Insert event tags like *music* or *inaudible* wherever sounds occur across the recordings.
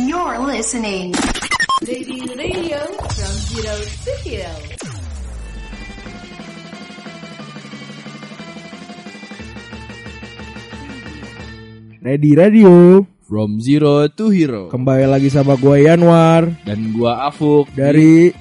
You're listening. Lady Radio from Zero to Hero. Ready Radio From Zero to Hero. Kembali lagi sama gue Yanwar. Dan gua Afuk. Dari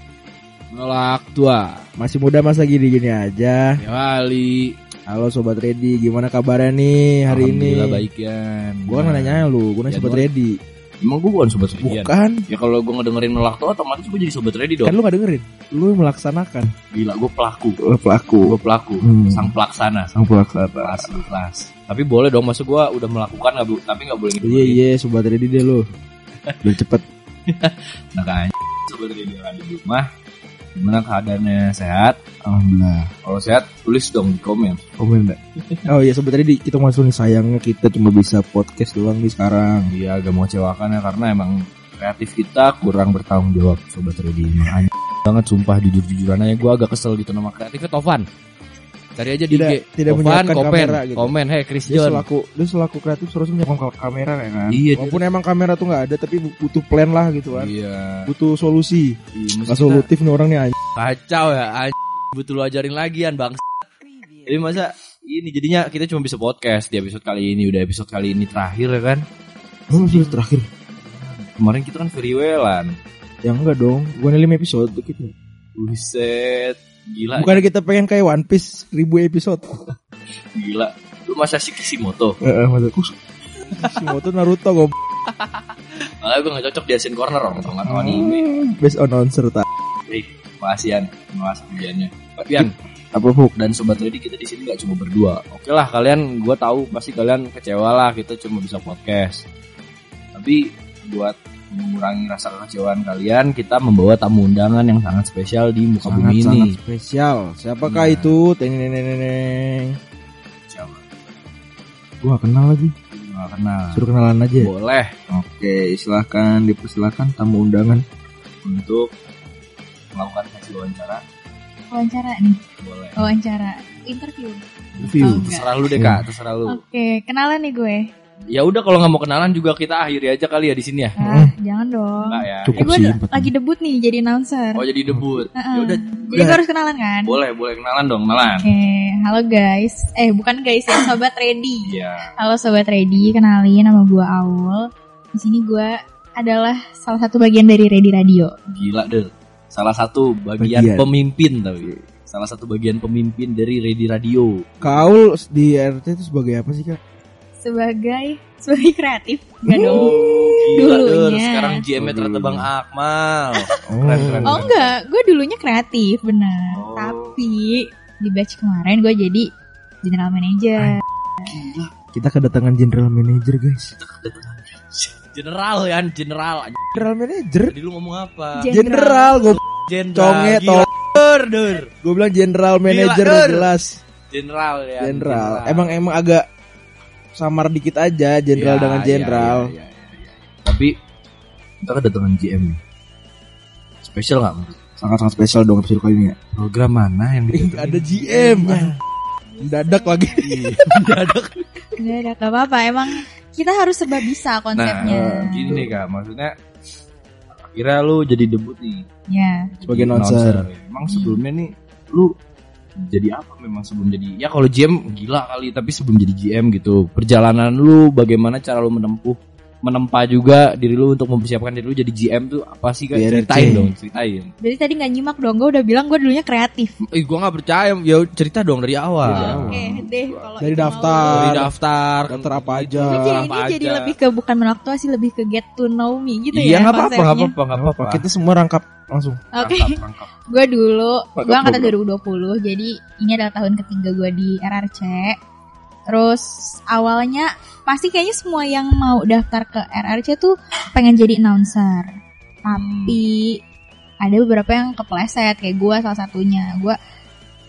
Menolak Tua. Masih muda masa gini-gini aja. Ya kali Halo Sobat Ready. Gimana kabarnya nih hari ini? Alhamdulillah baik Yan. Gue kan nanya lu. Gue nanya Ya, Sobat Ready Emang gua bukan Sobat Ready Yan? Bukan. Ya kalau gua ngedengerin Menolak Tua Otomatis gua jadi Sobat Ready dong. Kan lu gak dengerin. Lu melaksanakan. Gila gua pelaku. Lu pelaku. Gua pelaku. Hmm. Sang pelaksana. Sang pelaksana. Kelas kelas. Tapi boleh dong Maksud gua udah melakukan gak, bu- Tapi gak boleh gitu Iya iya Sobat Ready deh lu. *laughs* Biar cepet. Nah kan Sobat Ready ada di rumah Gimana keadaannya? Sehat? Alhamdulillah. Kalau sehat tulis dong di komen. Komen gak? Oh iya Sobat Ready Kita masuk nih sayangnya Kita cuma bisa podcast doang nih sekarang. Iya agak mau cewakan ya karena emang kreatif kita kurang bertanggung jawab sobat anjing banget sumpah jujur jujuran aja. Gue agak kesel gitu nama kreatifnya. Tovan cari aja di Tidak- IG tidak Tovan menyiapkan komen kamera gitu. komen hey Chris Dia John. selaku Dia selaku kreatif Seharusnya menyiapkan kamera ya kan? Iya, dia- Walaupun emang kamera tuh gak ada Tapi butuh plan lah gitu kan. Iya. Butuh solusi. Iya, Gak solutif nih orang nih anjing kacau ya anjing butuh lu ajarin lagi an bang jadi masa ini jadinya kita cuma bisa podcast di episode kali ini udah episode kali ini terakhir ya kan? Masih terakhir? Kemarin kita kan very wellan Ya enggak dong Gue nih 5 episode gitu. buset gila Bukannya kita pengen kayak One Piece Ribu episode. *laughs* Gila. Lu masa sih Kishimoto? Heeh maksud Kishimoto Naruto gue *laughs* Malah gue gak cocok di Asian Corner orang Gak tau anime. Best announcer tak Baik, makasih Yan, makasih pujiannya. Tapi Yan dan sobat ready kita di sini nggak cuma berdua. Oke lah kalian, gue tahu pasti kalian kecewa lah kita cuma bisa podcast. Tapi buat mengurangi rasa kekecewaan kalian, kita membawa tamu undangan yang sangat spesial di muka bumi ini. Sangat-sangat spesial Siapakah Nah. itu? Teng neng neng neng neng Siapa? Gue gak kenal lagi Nggak kenal. Suruh kenalan aja Boleh Oke silahkan Dipersilahkan tamu undangan untuk melakukan hasil wawancara. wawancara nih Boleh. wawancara interview View Oh, enggak. Terserah lu deh kak, terserah lu. oke kenalan nih gue Ya udah kalau nggak mau kenalan juga kita akhiri aja kali ya di sini ya. ah jangan dong Enggak ya. Cukup eh gue sih, lagi debut nih jadi announcer Oh jadi debut. Heeh. Ya udah jadi gue harus kenalan kan boleh boleh kenalan dong kenalan. oke halo guys eh bukan guys ya sobat ready Iya. halo sobat ready kenalin nama gue Aul di sini gue adalah salah satu bagian dari Ready Radio Gila deh. Salah satu bagian, Bagian. pemimpin tapi. Salah satu bagian pemimpin dari Ready Radio. Kaul di RT itu sebagai apa sih kak? Sebagai sebagai kreatif gak dong Gila deh. Dulunya. Sekarang GM-nya ternyata Bang Akmal. Keren, keren. Oh enggak, gue dulunya kreatif benar. Oh. Tapi di batch kemarin gue jadi general manager. Kita kedatangan general manager guys General ya, general. General manager? Tadi lu ngomong apa? General gue Jenderal. Conge, Gila, dur, dur. Gue bilang general manager Dur. jelas General ya. General Emang emang agak Samar dikit aja General Ya, dengan ya, general ya, ya, ya, ya. Tapi kita kedatangan GM nih. Spesial nggak menurut? Sangat-sangat spesial dong episode kali ini ya Program mana yang didatengin? Ada GM Mendadak lagi *laughs* Mendadak. Enggak ada gak apa-apa. Emang kita harus serba bisa Nah, konsepnya. gini nih kak, maksudnya akhirnya lu jadi debut nih ya. Sebagai announcer. Emang sebelumnya nih lu jadi apa memang sebelum jadi ya kalau GM gila kali tapi sebelum jadi GM gitu. Perjalanan lu bagaimana cara lu menempuh menempa juga diri lu untuk mempersiapkan diri lu jadi GM tuh apa sih kak Di RRC. ceritain dong ceritain Jadi tadi nggak nyimak dong. Gue udah bilang gue dulunya kreatif. eh gua nggak percaya ya cerita dong dari awal. Oke deh. Kalau Dari daftar. mau. dari daftar Daftar apa aja. Ini jadi, apa ini jadi aja. lebih ke bukan menolak tua sih lebih ke get to know me gitu iya ya nggak apa-apa nggak apa-apa nggak apa-apa Kita semua rangkap langsung Oke. Rangkap, *laughs* rangkap. gue dulu gue angkatan program. 2020 jadi ini adalah tahun ketiga gue di RRC terus awalnya pasti kayaknya semua yang mau daftar ke RRC tuh pengen jadi announcer. Tapi ada beberapa yang kepleset kayak gue salah satunya. Gue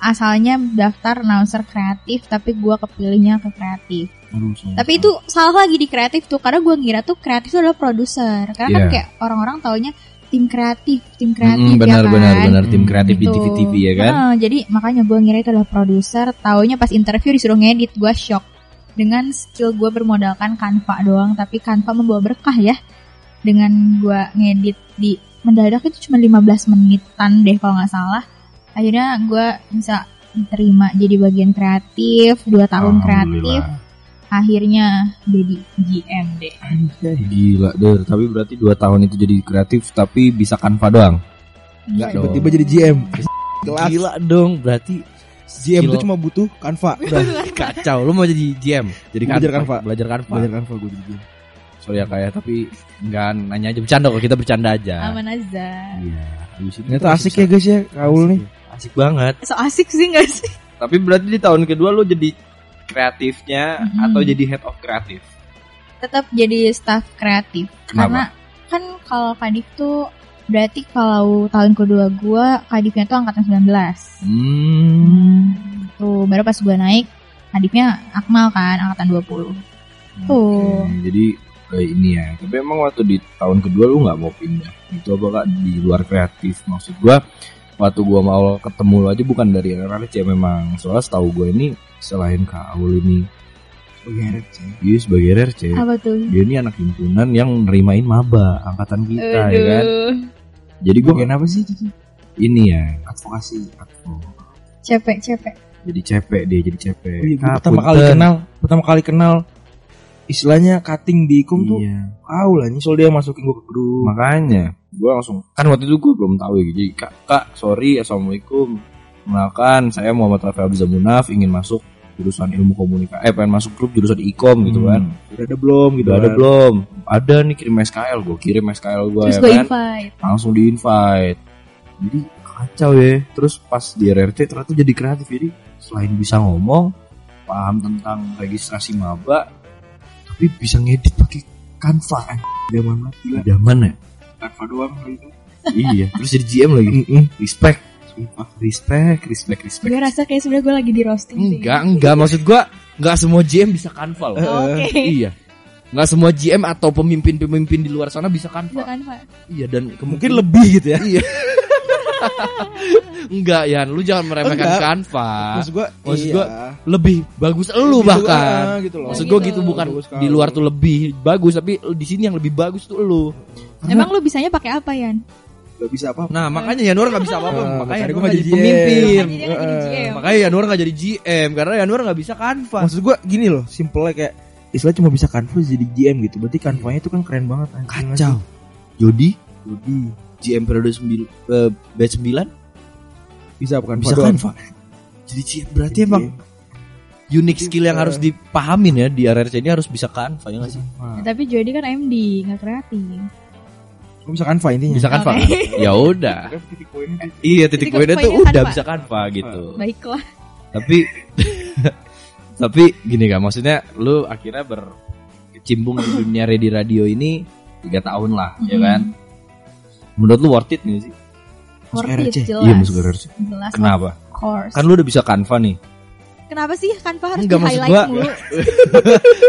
asalnya daftar announcer kreatif tapi gue kepilihnya ke kreatif. Aduh, tapi itu salah lagi di kreatif tuh karena gue ngira tuh kreatif itu adalah produser. Karena kan Iya. kayak orang-orang taunya tim kreatif tim kreatif Mm, benar ya kan? benar benar tim kreatif di Gitu. TV-TV ya kan? Nah, jadi makanya gue ngira itu adalah produser taunya pas interview disuruh ngedit gue shock. Dengan skill gue bermodalkan Canva doang tapi Canva membawa berkah ya. Dengan gue ngedit di mendadak itu cuma 15 menitan deh kalau nggak salah. Akhirnya gue bisa diterima jadi bagian kreatif dua tahun kreatif akhirnya jadi GM deh Gila der, tapi berarti 2 tahun itu jadi kreatif tapi bisa kanva doang. Enggak dong. Tiba-tiba jadi GM. Kelas. Gila dong, berarti GM itu cuma butuh Canva. *laughs* Udah. kacau. Lu mau jadi GM, jadi Belajar Canva. Belajar kanva. Belajar Canva gue jadi GM. Sorry ya kayak tapi enggak nanya aja bercanda kok kita bercanda aja. aman aja Iya. Ternyata asik ya guys ya kaul nih. Asik banget. so asik sih gak sih Tapi berarti di tahun kedua lu jadi kreatifnya Mhm. atau jadi head of kreatif? tetap jadi staff kreatif karena kan kalau kadif tuh berarti kalau tahun kedua gue kadifnya tuh angkatan 19 Hmm. tuh baru pas gue naik kadifnya akmal kan angkatan 20 tuh Oke, jadi kayak ini ya. Tapi emang waktu di tahun kedua lu nggak mau pindah? Itu apa kak di luar kreatif? Maksud gua waktu gua mau ketemu lu aja bukan dari RRC ya memang. Soalnya setahu gua ini selain Kak Aul ini Sebagai RRC. dia sebagai RRC, apa tuh dia ini anak himpunan yang nerimain maba angkatan kita ya kan. Jadi gua Bagian apa sih itu? ini ya Advokasi. advo. cepek cepek jadi cepek dia jadi cepek. Oh iya, pertama kali kenal, pertama kali kenal istilahnya cutting di ikum tuh Iya. kau lah nih soal dia masukin gue ke grup. Makanya. Gue langsung kan waktu itu gue belum tahu ya jadi kak kak sorry assalamualaikum. Kenalkan saya Muhammad Rafael Abdul Munaf ingin masuk jurusan ilmu komunikasi eh pengen masuk grup jurusan ikom gitu kan. Hmm. Udah ada belum gitu udah ada kan. belum. Ada nih kirim SKL gue kirim SKL gue ya kan. invite. Langsung di invite jadi kacau ya. Terus pas di RRT ternyata jadi kreatif. Jadi selain bisa ngomong paham tentang registrasi maba tapi bisa ngedit pakai Canva eh. Zaman mati lah. zaman ya Canva doang gitu. iya terus jadi GM lagi Mm-mm. respect sumpah respect respect respect gue rasa kayak sebenernya gue lagi di roasting sih. enggak enggak maksud gua enggak semua GM bisa Canva loh Oh, oke *laughs* iya enggak semua GM atau pemimpin-pemimpin di luar sana bisa Bisa Canva kan pak iya dan Mungkin kemungkinan lebih gitu ya. iya *laughs* *laughs* enggak ya lu jangan meremehkan Enggak. Canva Maksud gua, Maksud iya. gua, lebih bagus lu Lebih bahkan bagus, gitu loh. maksud gua gitu. gitu bukan di luar tuh lebih bagus tapi di sini yang lebih bagus tuh lu emang lu bisanya pakai apa Yan Gak bisa apa. nah makanya Yanuar nggak bisa apa-apa Eh, makanya gua nggak nggak jadi jadi pemimpin Makanya GM. makanya Yanuar nggak jadi GM karena Yanuar nggak bisa Canva Maksud gua gini loh, simple kayak istilah cuma bisa Canva jadi GM gitu. Berarti Canva-nya itu kan keren banget. anjing. kacau Jody Jadi GM periode 9 eh, batch 9 bisa bukan bisa Canva. Jadi GM berarti emang unique skill yang harus dipahamin ya di RRC ini harus bisa Canva ya nggak sih? Ya, tapi Jody kan MD nggak kreatif bisa Canva intinya. Bisa Canva. Oke. *laughs* ya udah. itu. Iya titik Titik poinnya tuh udah bisa Canva gitu. baiklah Tapi *laughs* tapi gini kan maksudnya lu akhirnya berkecimpung di dunia ready radio ini tiga tahun lah ya Mhm. kan? Menurut lu worth it gak sih? worth RRC. it jelas Iya masuk RRC. jelas Kenapa? course Kan lu udah bisa Canva nih. kenapa sih Canva harus Enggak, di maksud highlight gua- mulu *laughs*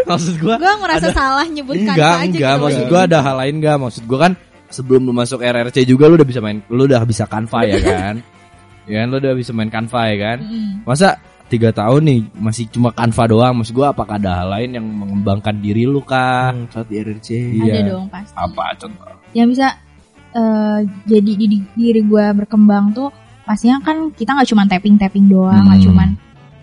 maksud gua gue ngerasa salah nyebut enggak Canva aja enggak gitu maksud gua ada hal lain enggak maksud gua kan sebelum lu masuk RRC juga lu udah bisa main lu udah bisa Canva ya kan *laughs* ya kan lu udah bisa main Canva ya kan Mm. masa tiga tahun nih masih cuma Canva doang maksud gua apakah ada hal lain yang mengembangkan diri lu kah Hmm, saat di RRC. Iya. ada dong pasti apa contoh yang bisa eh, jadi di, di- diri gue berkembang tuh pastinya kan kita nggak cuma tapping tapping doang nggak Hmm. cuman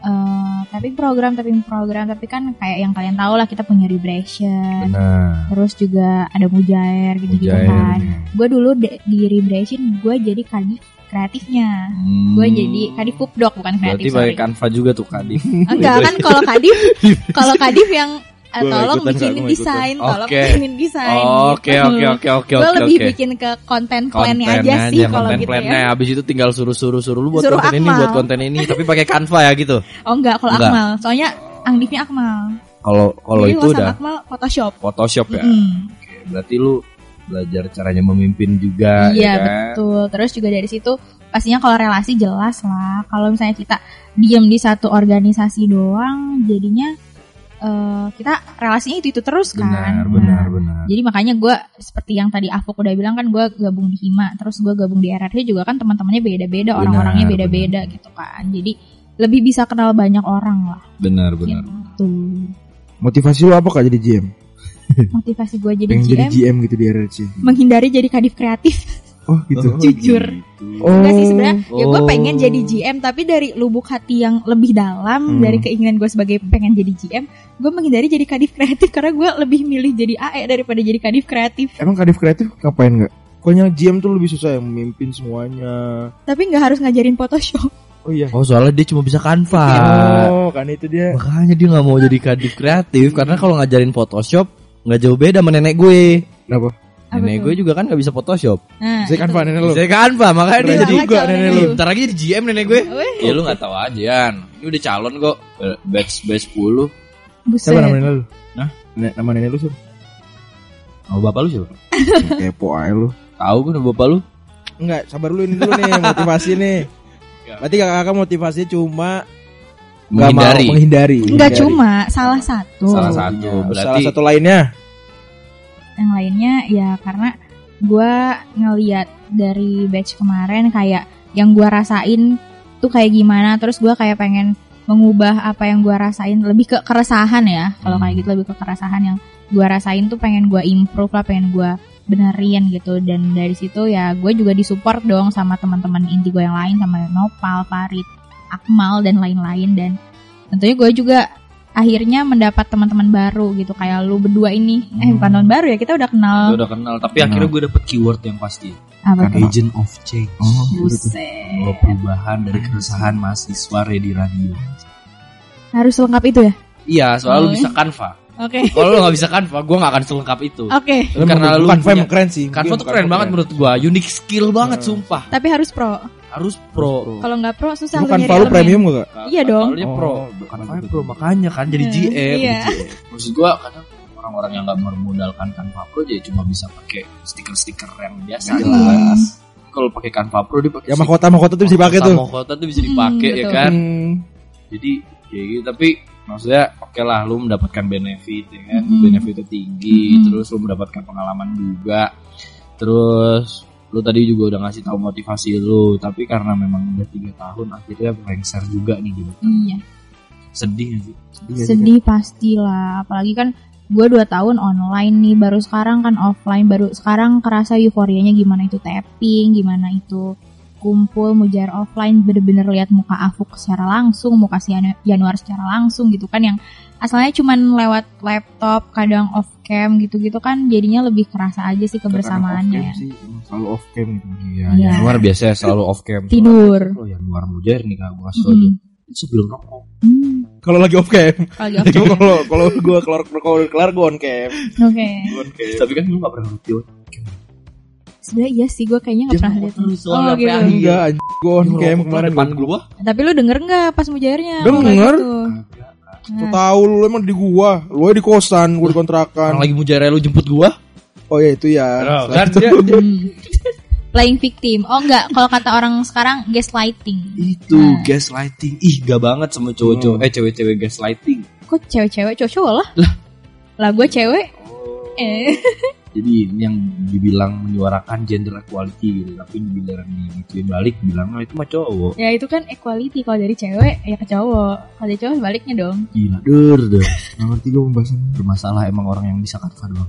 eh, tapping program tapping program tapi kan kayak yang kalian tahu lah kita punya vibration nah terus juga ada mujair gitu gitu kan. gue dulu de- di vibration gue jadi kadif kreatifnya. Hmm. gue jadi kadif pupdok bukan berarti kreatif pakai sorry. Canva juga tuh Kadif enggak *laughs* kan kalau kadif *laughs* kalau kadif yang tolong ikutan, Kak, bikinin desain tolong Oke. bikinin desain oke oke oke oke gue oke lebih oke bikin ke konten plannya aja Kontennya sih kalau gitu plannya. ya Habis itu tinggal suruh-suruh-suruh lu buat Suruh konten ini, Akmal. buat konten ini, tapi pakai Canva ya gitu. oh enggak kalau. Akmal soalnya Angdifnya Akmal Kalau kalau itu udah Akmal Photoshop Photoshop ya. Mm. Oke, berarti lu belajar caranya memimpin juga Iya ya kan? betul. Terus juga dari situ pastinya kalau relasi jelas lah. Kalau misalnya kita diem di satu organisasi doang, jadinya eh, kita relasinya itu itu terus kan. Benar, benar, Nah, benar. Jadi makanya gue seperti yang tadi Afuk udah bilang kan gue gabung di Hima, terus gue gabung di RRC juga kan teman-temannya beda-beda, orang-orangnya beda-beda gitu kan. Jadi lebih bisa kenal banyak orang lah. Benar, benar. Gitu. Motivasi lu apa kak jadi GM? *laughs* motivasi gue jadi Pengen GM, jadi GM gitu di RRC. menghindari jadi kadif kreatif. Oh gitu. *laughs* Jujur. Oh. Enggak sih sebenarnya ya gue Oh. pengen jadi GM tapi dari lubuk hati yang lebih dalam Hmm. dari keinginan gue sebagai pengen jadi GM gue menghindari jadi kadif kreatif karena gue lebih milih jadi AE daripada jadi kadif kreatif Emang kadif kreatif ngapain nggak? Pokoknya GM tuh lebih susah yang memimpin semuanya. tapi nggak harus ngajarin Photoshop Oh iya. Oh soalnya dia cuma bisa Canva. Oh, kan itu dia. Makanya dia nggak mau jadi kadif kreatif karena kalau ngajarin Photoshop nggak jauh beda sama nenek gue. Kenapa? Apa nenek gue juga kan nggak bisa Photoshop. nah, kan. Pak nenek lu. Saya Canva makanya dia jadi juga nenek lu. Bentar lagi jadi GM nenek gue. Weh, Ya lu nggak tahu aja. Ini udah calon kok. Batch batch 10. Buset Siapa nama nenek lu? Hah? Nek, nama nenek lu siapa? Oh bapak lu siapa? *laughs* Kepo aja lu. Tahu kan bapak lu? Enggak, sabar dulu ini dulu nih *laughs* motivasi nih. Berarti kakak-kakak motivasinya cuma mau Menghindari. menghindari. nggak Menghindari. cuma salah satu Salah satu. Iya, Berarti salah satu lainnya. yang lainnya ya karena gue ngeliat dari batch kemarin kayak yang gue rasain tuh kayak gimana terus gue kayak pengen mengubah apa yang gue rasain lebih ke keresahan ya kalau Hmm. kayak gitu lebih ke keresahan yang gue rasain tuh pengen gue improve lah pengen gue benerin gitu dan dari situ ya gue juga disupport dong sama teman-teman inti gue yang lain sama Nopal, Farid, Akmal dan lain-lain dan tentunya gue juga akhirnya mendapat teman-teman baru gitu kayak lu berdua ini eh Hmm. bukan teman baru ya kita udah kenal udah kenal. Tapi akhirnya gue dapet keyword yang pasti. Apa tuh Agent of change. Oh, Buset. Bawa perubahan dari keresahan mahasiswa ready radio. harus lengkap itu ya Iya, soalnya lu Oh. bisa Canva. oke Kalau lu gak bisa Canva, gue gak akan selengkap itu. oke Tapi karena lu kan punya- keren sih. Canva Game tuh keren banget menurut gue. Unique skill banget, Hmm. sumpah. tapi harus pro Harus pro. kalau nggak pro susah Bukan lu nyari premium gak? Iya dong. Oh, pro. bukan gitu. pro, makanya kan jadi Hmm, GM. iya. Maksud gue kadang orang-orang yang gak bermodalkan Canva Pro jadi cuma bisa pakai stiker-stiker yang biasa Nggak kan. jelas. Kalau pakai Canva Pro dia pakai Ya mahkota mahkota tuh bisa dipakai tuh. Mahkota tuh bisa dipakai Hmm, ya betul. kan. Hmm. Jadi kayak gitu tapi maksudnya oke lah lu mendapatkan benefit ya kan Mm-mm. benefitnya tinggi Mm-mm. terus lu mendapatkan pengalaman juga terus lu tadi juga udah ngasih tahu motivasi lu tapi karena memang udah tiga tahun akhirnya lengser juga nih gitu iya sedih gak sih Iya, sedih pastilah apalagi kan gue dua tahun online nih baru sekarang kan offline baru sekarang kerasa euforianya gimana itu tapping gimana itu kumpul mujar offline bener-bener lihat muka Afuk secara langsung muka si Janu- Januar secara langsung gitu kan yang asalnya cuman lewat laptop kadang off cam gitu-gitu kan jadinya lebih kerasa aja sih kebersamaannya ya. Sih, selalu off cam gitu. iya Iya. Januar biasanya selalu off cam tidur oh Januar mujair nih kak gue kasih Mm. itu sebelum rokok Hmm, Kalau lagi off cam. kalau lagi off *laughs* kalau kalau gua keluar kalau kelar gua on cam. oke tapi kan lu gak pernah ngerti sebenarnya iya sih gue kayaknya nggak pernah lihat lu Oh, gitu. Enggak, anjing. gua on cam kemarin depan gua. gua tapi lu denger nggak pas mujairnya Denger. Nah, Tuh tahu lu emang di gua. Lu di kosan, gua di kontrakan. orang lagi mujair lu jemput gua Oh ya itu ya. kan dia. *laughs* Playing victim. Oh enggak, kalau kata orang sekarang gaslighting. itu Nah. gaslighting ih gak banget sama cowok-cowok Hmm. eh cewek-cewek gaslighting Kok cewek-cewek cowok lah? Lah gue cewek. Eh. *laughs* jadi yang dibilang menyuarakan gender equality gitu tapi dibilang digituin balik bilang "Ah, itu mah cowok. Ya itu kan equality. Kalau dari cewek ya ke cowok. Kalau dari cowok sebaliknya dong. gila der der. Ngerti gua pembahasan. bermasalah emang orang yang bisa kanva doang.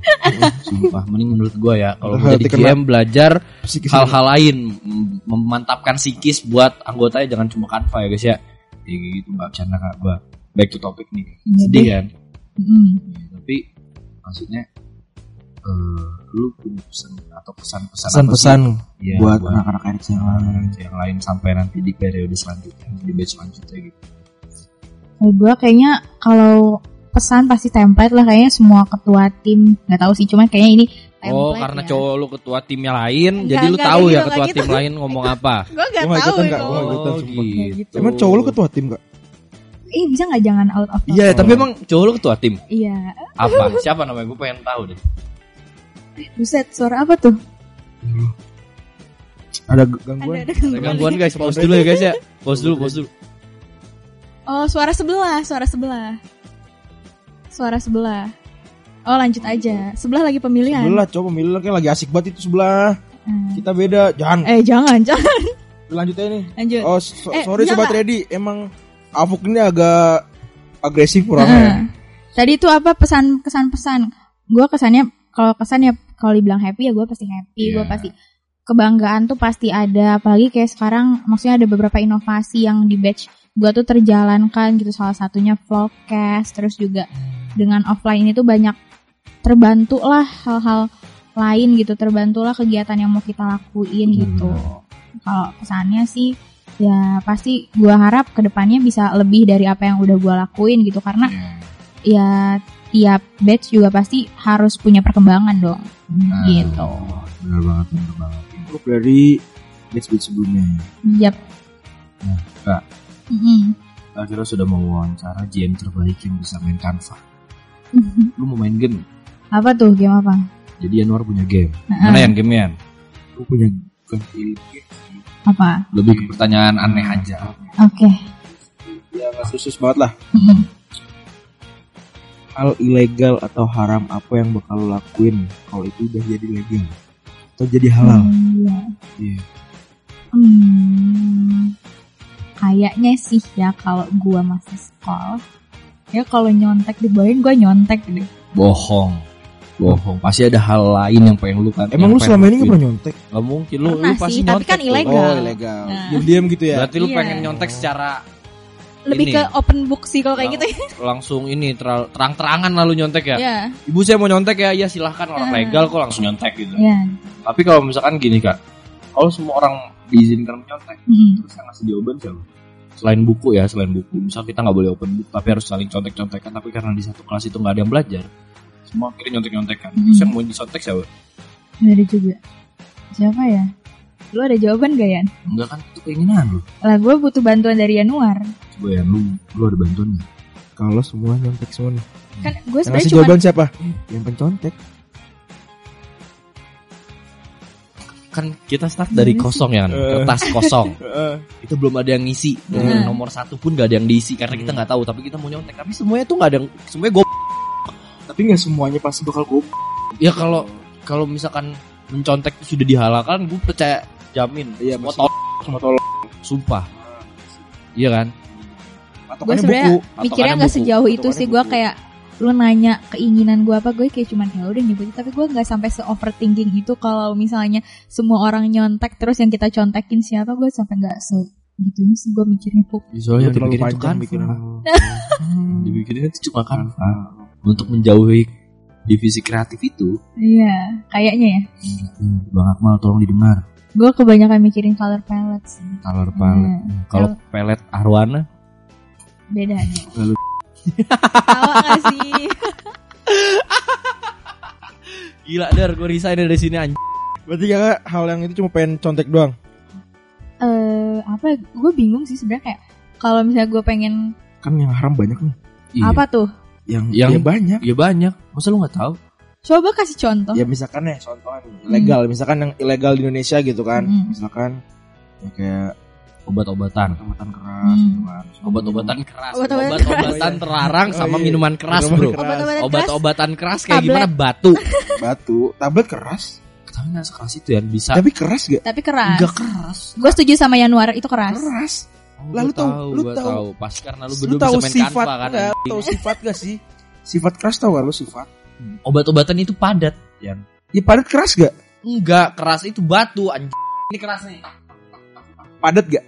Sumpah. Mending menurut gua ya kalau jadi. GM belajar hal-hal lain mem- memantapkan psikis buat anggotanya jangan cuma kanva ya guys ya. Kayak gitu mbak. Canda kak back to topic nih. Iya sedih kan? Mm. Ya, tapi maksudnya eh lu punya pesan atau pesan-pesan pesan-pesan? Ya, buat anak-anak RC yang lain. anak-anak yang lain sampai nanti di periode selanjutnya di batch selanjutnya gitu Kalau gue kayaknya kalau pesan pasti template lah kayaknya semua ketua tim nggak tahu sih cuman kayaknya ini template oh karena ya. cowok lu ketua timnya lain Enggak, jadi lu enggak, tahu kayak ya ketua tim gitu. lain ngomong *laughs* apa gue nggak Gua nggak tahu ikutan, itu. Gua ikutan, oh gitu. Emang cowok lu ketua tim gak? Ih bisa nggak jangan out of iya tapi emang cowok lu ketua tim Iya. apa siapa namanya gue pengen tahu deh Buset, suara apa tuh? Ada gangguan. Ada, ada Ada gangguan guys pause dulu ya guys ya pause dulu pause dulu Oh, suara sebelah, suara sebelah. Suara sebelah. Oh, lanjut aja. Sebelah lagi pemilihan. Sebelah coba pemilihan kayak lagi asik banget itu sebelah. Hmm. Kita beda. Jangan. Eh, jangan, *laughs* jangan. Lanjut aja nih. Lanjut. Oh, so- Eh, sorry sobat ready. Emang Afuk ini agak agresif kurang Heeh. ya. Tadi itu apa pesan kesan pesan? gue kesannya kalau kesannya kalau dibilang happy ya gue pasti happy gue Iya. pasti kebanggaan tuh pasti ada. Apalagi kayak sekarang maksudnya ada beberapa inovasi yang di batch gue tuh terjalankan gitu. Salah satunya vlogcast terus juga dengan offline itu banyak terbantu lah hal-hal lain gitu. Terbantulah kegiatan yang mau kita lakuin gitu. Kalau kesannya sih ya pasti gua harap ke depannya bisa lebih dari apa yang udah gua lakuin gitu. Karena ya tiap batch juga pasti harus punya perkembangan dong gitu Bener banget, bener banget. Cukup dari batch-batch sebelumnya. Yap. Nah, Kak. Mm-mm. Akhirnya sudah mau wawancara GM terbaik yang bisa main Canva. Lu mau main game? apa tuh game apa? Jadi Anwar punya game. Nah, Mana yang game ya? Aku punya bukan pilih Apa? Lebih ke pertanyaan aneh aja. Oke. ya nggak khusus banget lah. Mm-mm. Hal ilegal atau haram apa yang bakal lo lakuin kalau itu udah jadi legal atau jadi halal? Hmm, iya. Iya. Hmm, kayaknya sih ya kalau gua masih sekolah ya kalau nyontek dibawain gua nyontek deh. Bohong. Bohong. Pasti ada hal lain yang pengen lu kan. Emang lu selama ini nggak pernah nyontek? Gak mungkin lu, Pernah lu pasti sih, tapi nyontek kan ilegal. Oh ilegal. Nah. Diam-diam gitu ya. Berarti lu Iya. pengen nyontek secara Lebih Ini. ke open book sih kalau kayak gitu ya. *laughs* langsung ini terang-terangan lalu nyontek ya. Ya. Ibu saya mau nyontek ya, ya silahkan orang Ah. legal kok langsung nyontek gitu. Ya. Tapi kalau misalkan gini kak, kalau semua orang diizinkan nyontek, Mm. terus yang ngasih jawaban siapa? Selain buku ya, selain buku. Misal kita nggak boleh open book, tapi harus saling contek-contekan. Tapi karena di satu kelas itu nggak ada yang belajar, semua akhirnya nyontek-nyontekan. Hmm. Terus yang mau disontek siapa? Nggak ada juga. Siapa ya? Lu ada jawaban gak Yan? Enggak kan itu keinginan lu. Lah gue butuh bantuan dari Yanuar. Coba ya lu, lu ada bantuan nggak? Kalau semua nyontek semua nih. Kan gue sebenarnya cuma jawaban siapa? Yang pencontek. Kan kita start dari kosong ya, kan? Eh. kertas kosong. *laughs* itu belum ada yang ngisi Hmm. nomor satu pun gak ada yang diisi karena kita nggak tahu tapi kita mau nyontek tapi semuanya tuh nggak ada yang semuanya gue Tapi nggak semuanya pasti bakal gue. ya kalau kalau misalkan mencontek itu sudah dihalalkan gue percaya jamin Iya, semua pasti. tol Semua tolong. sumpah iya kan gue sebenarnya mikirnya nggak sejauh itu sih. Gue kayak lu nanya keinginan gue apa gue kayak cuman ya udah nyebutin tapi gue nggak sampai se overthinking itu kalau misalnya semua orang nyontek terus yang kita contekin siapa gue sampai nggak se gitunya sih gue mikirnya tuh soalnya terlalu dibikin itu panjang kan bikin. dibikinnya itu cuma kan untuk menjauhi divisi kreatif itu iya kayaknya ya. Bang Akmal tolong didengar. Gue kebanyakan mikirin color palette sih. Color palette. kalau pelet arwana bedanya Lalu. tawa gak sih *laughs* gila dar gue resign dari sini anjing Berarti kakak hal yang itu cuma pengen contek doang. eh apa gue bingung sih sebenarnya kayak kalau misalnya gue pengen Kan yang haram banyak nih. apa tuh Yang, Yang- ya banyak. ya banyak masa lu nggak tahu coba kasih contoh Ya misalkan ya contohnya nih, ilegal. Misalkan yang ilegal di Indonesia gitu kan. Hmm. Misalkan ya kayak obat-obatan obat-obatan keras Hmm. gitu kan. obat-obatan keras Obat-obatan terlarang Oh, sama iya. minuman keras Minuman bro keras. obat-obatan keras obat-obatan keras kayak Tablet. gimana batu *laughs* Batu, tablet keras. tapi nggak sekeras itu ya bisa Tapi keras gak? tapi keras nggak keras gue setuju sama Januar itu keras Keras. Oh, Lah, lu gua tahu- lu tahu- tahu pasti karena lu Lu berdua tahu bisa main sifat kanva kan. Tahu sifat gak sih? Sifat keras tau gak lu sifat? obat-obatan itu padat ya Ya padat keras gak? enggak keras itu batu anjing ini keras nih Padat gak?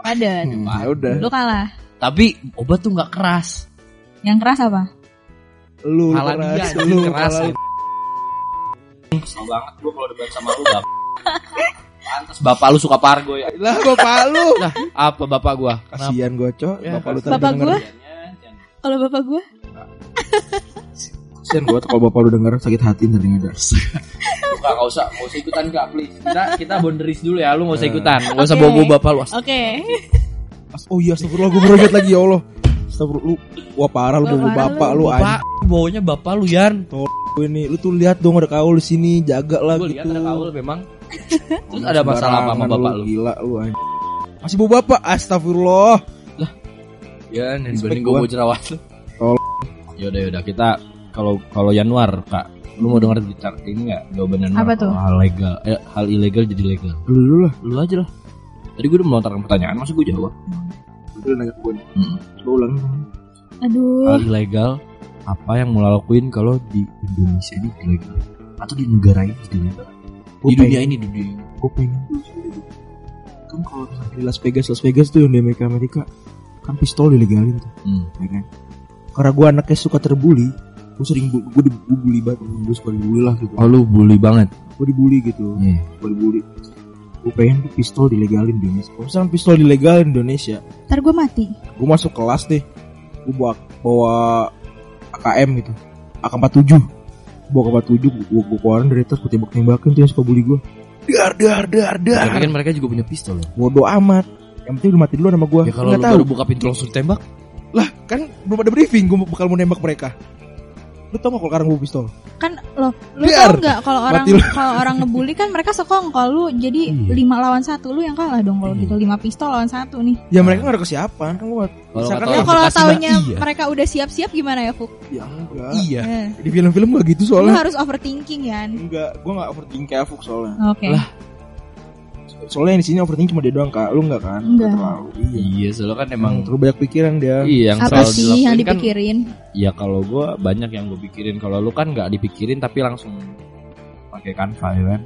Ada Hmm, ya udah. lu kalah tapi obat tuh nggak keras yang keras apa Lu Malah dia keras, anjing, lu keras malah ya. Kesel banget gua kalau debat sama lu bap Pantes bapak lu suka pargo ya Lah bapak lu. Lah apa bapak gua? Kasihan gue cok, Ya, bapak lu. Bapak denger. gua? kalau bapak gue Kasihan gue kalau bapak lu denger sakit hati ntar denger. *laughs* Enggak, enggak usah, enggak usah ikutan Kak, please. Kita kita boundaries dulu ya, lu enggak usah Eh. ikutan. Enggak usah Oke. bawa bapak lu. oke Oh iya astagfirullah gue berobat lagi ya Allah. Astagfirullah lu. Wah parah lu bawa bapak lu. lu anjing. Bapak, bawanya bapak lu Yan. ini. Lu tuh lihat dong ada kaul di sini, jaga lah Gue gitu. lihat ada kaul memang. *laughs* Terus ada masalah apa sama bapak lu? Gila lu anjing. Masih bawa bapak, astagfirullah. Yan, Respect dibanding gue gua. mau jerawat lu. Tol- Yaudah, yaudah kita kalau kalau Januar, Kak, lu mau dengar bicara ini enggak jawaban Januar? Apa tuh? Hal legal, eh, hal ilegal jadi legal. Lu dulu lah. Lu aja lah. Tadi gue udah melontarkan pertanyaan, masa gue jawab? Lu nanya ke gue. Hmm. Coba ulang. aduh Hal ilegal apa yang mau lakuin kalau di Indonesia ini ilegal atau di negara ini ilegal Gua di dunia ini di dunia ini gue pengen kan kalau di Las Vegas Las Vegas tuh yang di Amerika Amerika kan pistol dilegalin tuh hmm. ya kan karena gue anaknya suka terbully gue sering bu- gue dibully banget gue suka dibully lah gitu. Oh lu bully banget? Gue dibully gitu. Iya. gue dibully. Gue pengen tuh pistol dilegalin di Indonesia. Kalau misalnya pistol dilegalin di Indonesia Ntar gue mati. gue masuk kelas deh. Gue bawa bawa AKM gitu. AK47 bawa AK47 gue gue keluarin dari tas gue tembak tembakin tuh yang suka bully gue dar dar dar dar. Tapi kan mereka juga punya pistol loh bodoh amat. Yang penting udah mati dulu sama gue ya kalau lu tahu. baru buka pintu langsung tembak? Lah kan belum ada briefing gue bakal mau nembak mereka lu tau gak kalau sekarang gue pistol Kan lo, lu Biar. tau nggak kalau orang lu. *laughs* kalau orang ngebully kan mereka sekongkol lu jadi Iya. lima lawan satu lu yang kalah dong kalau Iya. gitu lima pistol lawan satu nih. ya mereka gak ada kesiapan kan gue Kalau Misalkan nggak ya, kalau taunya iya. mereka udah siap-siap gimana ya Fuk? ya enggak iya Eh, di film-film gak gitu lu soalnya harus overthinking kan. enggak gue gak overthinking kayak Afuk soalnya Oke. Soalnya yang di sini overthinking cuma dia doang kak lu enggak kan Enggak. terlalu iya iya soalnya kan emang emang terlalu banyak pikiran dia iya yang Apa sih yang kan dipikirin? ya kalau gue banyak yang gue pikirin kalau lu kan nggak dipikirin tapi langsung pakai kanva ya kan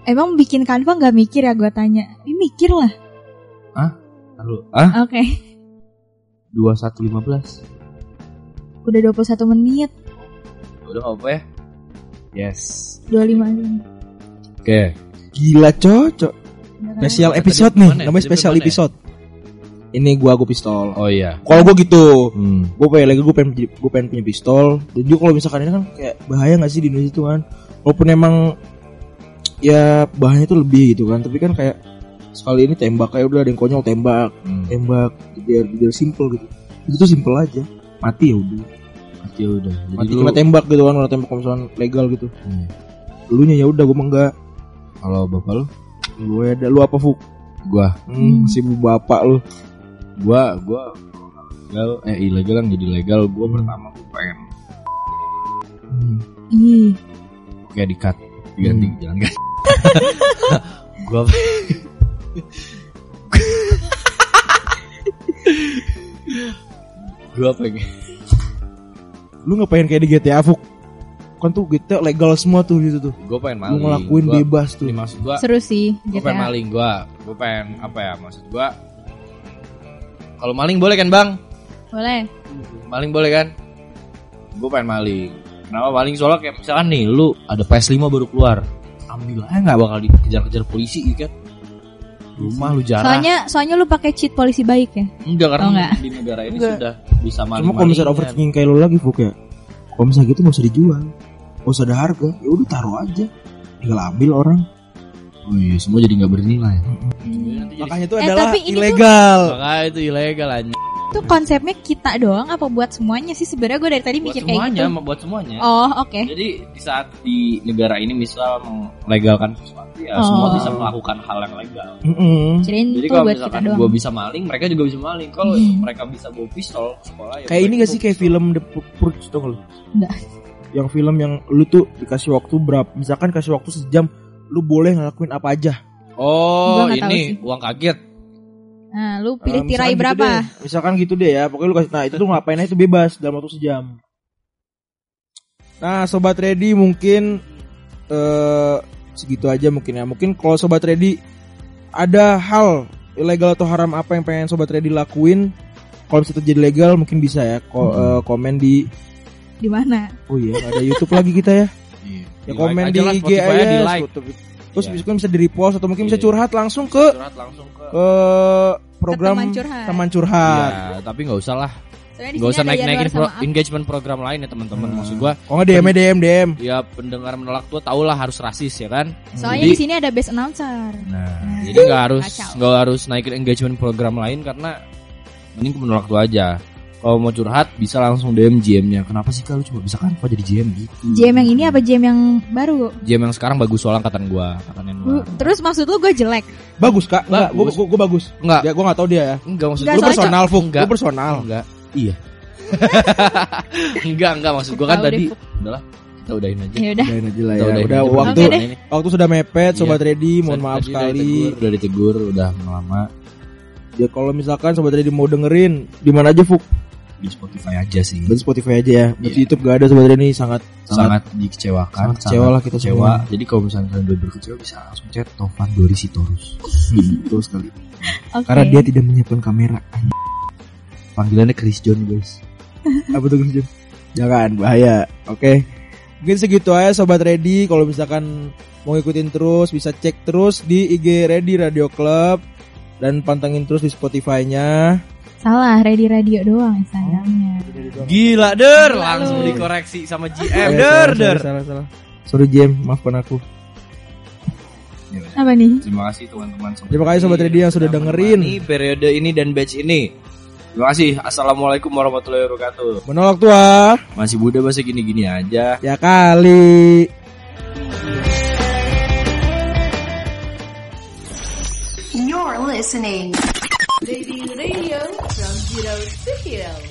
Emang bikin kanva nggak mikir ya gue tanya. Ini mikir lah. lalu ah Oke. dua satu lima belas Udah 21 menit. udah nggak apa ya yes 25 menit. oke gila cocok kan? Spesial episode nih ya? namanya spesial ya? episode. Ini gua gua pistol. Oh iya. Kalau gua gitu hmm. gue pengen lagi gue pengen gue pengen punya pistol. Dan juga kalau misalkan ini kan kayak bahaya nggak sih di Indonesia itu kan? Walaupun emang ya bahayanya itu lebih gitu kan. Tapi kan kayak sekali ini tembak kayak udah ada yang konyol tembak hmm. tembak biar biar simple gitu. Itu tuh simple aja. Mati ya udah. Ya udah. Jadi mati lu kena tembak gitu kan kalau tembak kalau misalkan legal gitu. Hmm. lu nya ya udah gue enggak kalau bapak lu gue ada lu apa fuk? Gua. Hmm, si bu bapak lu. Gua gua legal. Eh ilegal yang jadi legal gua pertama gua pengen. Hmm. Ih, kayak di cut diganti Hmm. jangan kan *laughs* gua *laughs* gua pengen. Lu nggak pengen kayak di GTA fuk kan tuh GTA legal semua tuh gitu tuh gua pengen lu maling ngelakuin Gua- bebas tuh ini maksud gua seru sih Gue pengen GTA. maling gua, gue pengen apa ya maksud gua? Kalau maling boleh kan bang? Boleh. Maling boleh kan? Gue pengen maling. Kenapa maling soalnya kayak misalkan nih lu ada PS5 baru keluar, alhamdulillah nggak bakal dikejar-kejar polisi gitu kan? Rumah lu jarang. Soalnya soalnya lu pakai cheat polisi baik ya. enggak karena Oh, enggak. di negara ini Enggak. sudah bisa maling. Cuma kalau misalnya overthinking kayak lo lagi Fuk ya Kalau misalnya gitu gak usah dijual Gak usah ada harga Ya udah taruh aja Tinggal ambil orang Oh iya, semua jadi nggak bernilai. Makanya itu Eh, adalah tapi ini tuh- ilegal Makanya itu ilegal aja. Itu konsepnya kita doang apa buat semuanya sih sebenarnya gue dari tadi Buat mikir kayak semuanya, gitu. buat semuanya. Oh, oke. Jadi di saat di negara ini misal melegalkan sesuatu ya Oh. semua bisa melakukan hal yang legal. Mm-mm. Kirain Jadi itu kalau buat kita misalkan doang. gue bisa maling, mereka juga bisa maling. Kalau Hmm. mereka bisa bawa pistol ke sekolah ya. Kayak ini gak sih kayak film The Purge gak lu? Enggak. Yang film yang lu tuh dikasih waktu berapa Misalkan kasih waktu sejam Lu boleh ngelakuin apa aja Oh, ini sih. uang kaget. Nah, lu Eh, pilih misalkan tirai gitu berapa? deh. Misalkan gitu deh ya Pokoknya lu kasih Nah itu tuh ngapain aja itu bebas Dalam waktu sejam Nah Sobat Ready mungkin eh Segitu aja mungkin ya Mungkin kalau Sobat Ready Ada hal ilegal atau haram apa yang pengen Sobat Ready lakuin Kalau misalnya terjadi legal mungkin bisa ya Ko- Hmm. eh, Komen di Di mana? Oh iya ada Youtube lagi kita ya Iya. Ya komen di IG aja di like. Terus Iya. bisa bisa di repost Atau mungkin bisa Iya. curhat langsung ke Curhat langsung ke. ke program teman curhat. teman curhat. Iya, tapi nggak usah lah. Sini usah naik-naikin pro- engagement program lain ya teman-teman. Hmm. Maksud gua, Oh nggak DM DM DM. ya pendengar menolak tua tau lah harus rasis ya kan. Soalnya Jadi- di sini ada best announcer. Nah, Nah, jadi nggak harus nggak harus naikin engagement program lain karena mending menolak tua aja. Kalau mau curhat bisa langsung DM GM-nya. Kenapa sih kalau cuma bisa kan kok jadi GM gitu? JM yang ini apa JM yang baru? GM yang sekarang bagus soal angkatan gua, angkatan Lu- Yanuar. Terus maksud lu gue jelek? Bagus kak. Enggak, Bagus. gue gue bagus. Enggak, Ya gue nggak tahu dia ya. enggak maksud Enggak, gua personal Fuk. Enggak. Lu personal. enggak. Iya. *laughs* enggak, enggak maksud gua kan tadi udahlah kita udahin aja. Ya udah. Udahin aja lah ya. Udah aja. waktu. Ini. waktu sudah mepet. Iya. Sobat Ready, mohon maaf udah sekali. ditegur, Udah ditegur, udah lama. Ya kalau misalkan Sobat Ready mau dengerin, di mana aja Fuk? Di Spotify aja sih. Berarti Spotify aja ya. Berarti Iya. YouTube gak ada Sobat Redi sangat sangat dikecewakan sangat kecewa lah kita kecewa semua. jadi kalau misalnya kalian udah berkecewa bisa langsung chat Tovan Dori Sitorus *laughs* Betul sekali. Oke. Karena dia tidak menyiapkan kamera. panggilannya Chris John guys *laughs* Apa tuh Chris John? Jangan bahaya. Oke. Mungkin segitu aja sobat Ready. Kalau misalkan mau ikutin terus bisa cek terus di IG Ready Radio Club dan pantengin terus di Spotify-nya. Salah, Ready Radio doang Instagramnya. gila der Gila langsung dikoreksi sama Eh, GM salah, der salah, der Salah, salah. Sorry Jam, maafkan aku. Apa nih? terima kasih teman-teman Terima kasih Sobat Ready yang sudah dengerin. ini periode ini dan batch ini terima kasih assalamualaikum warahmatullahi wabarakatuh Menolak tua. masih muda masih gini-gini aja Ya kali. You're listening. Lady Radio from Zero to Hero.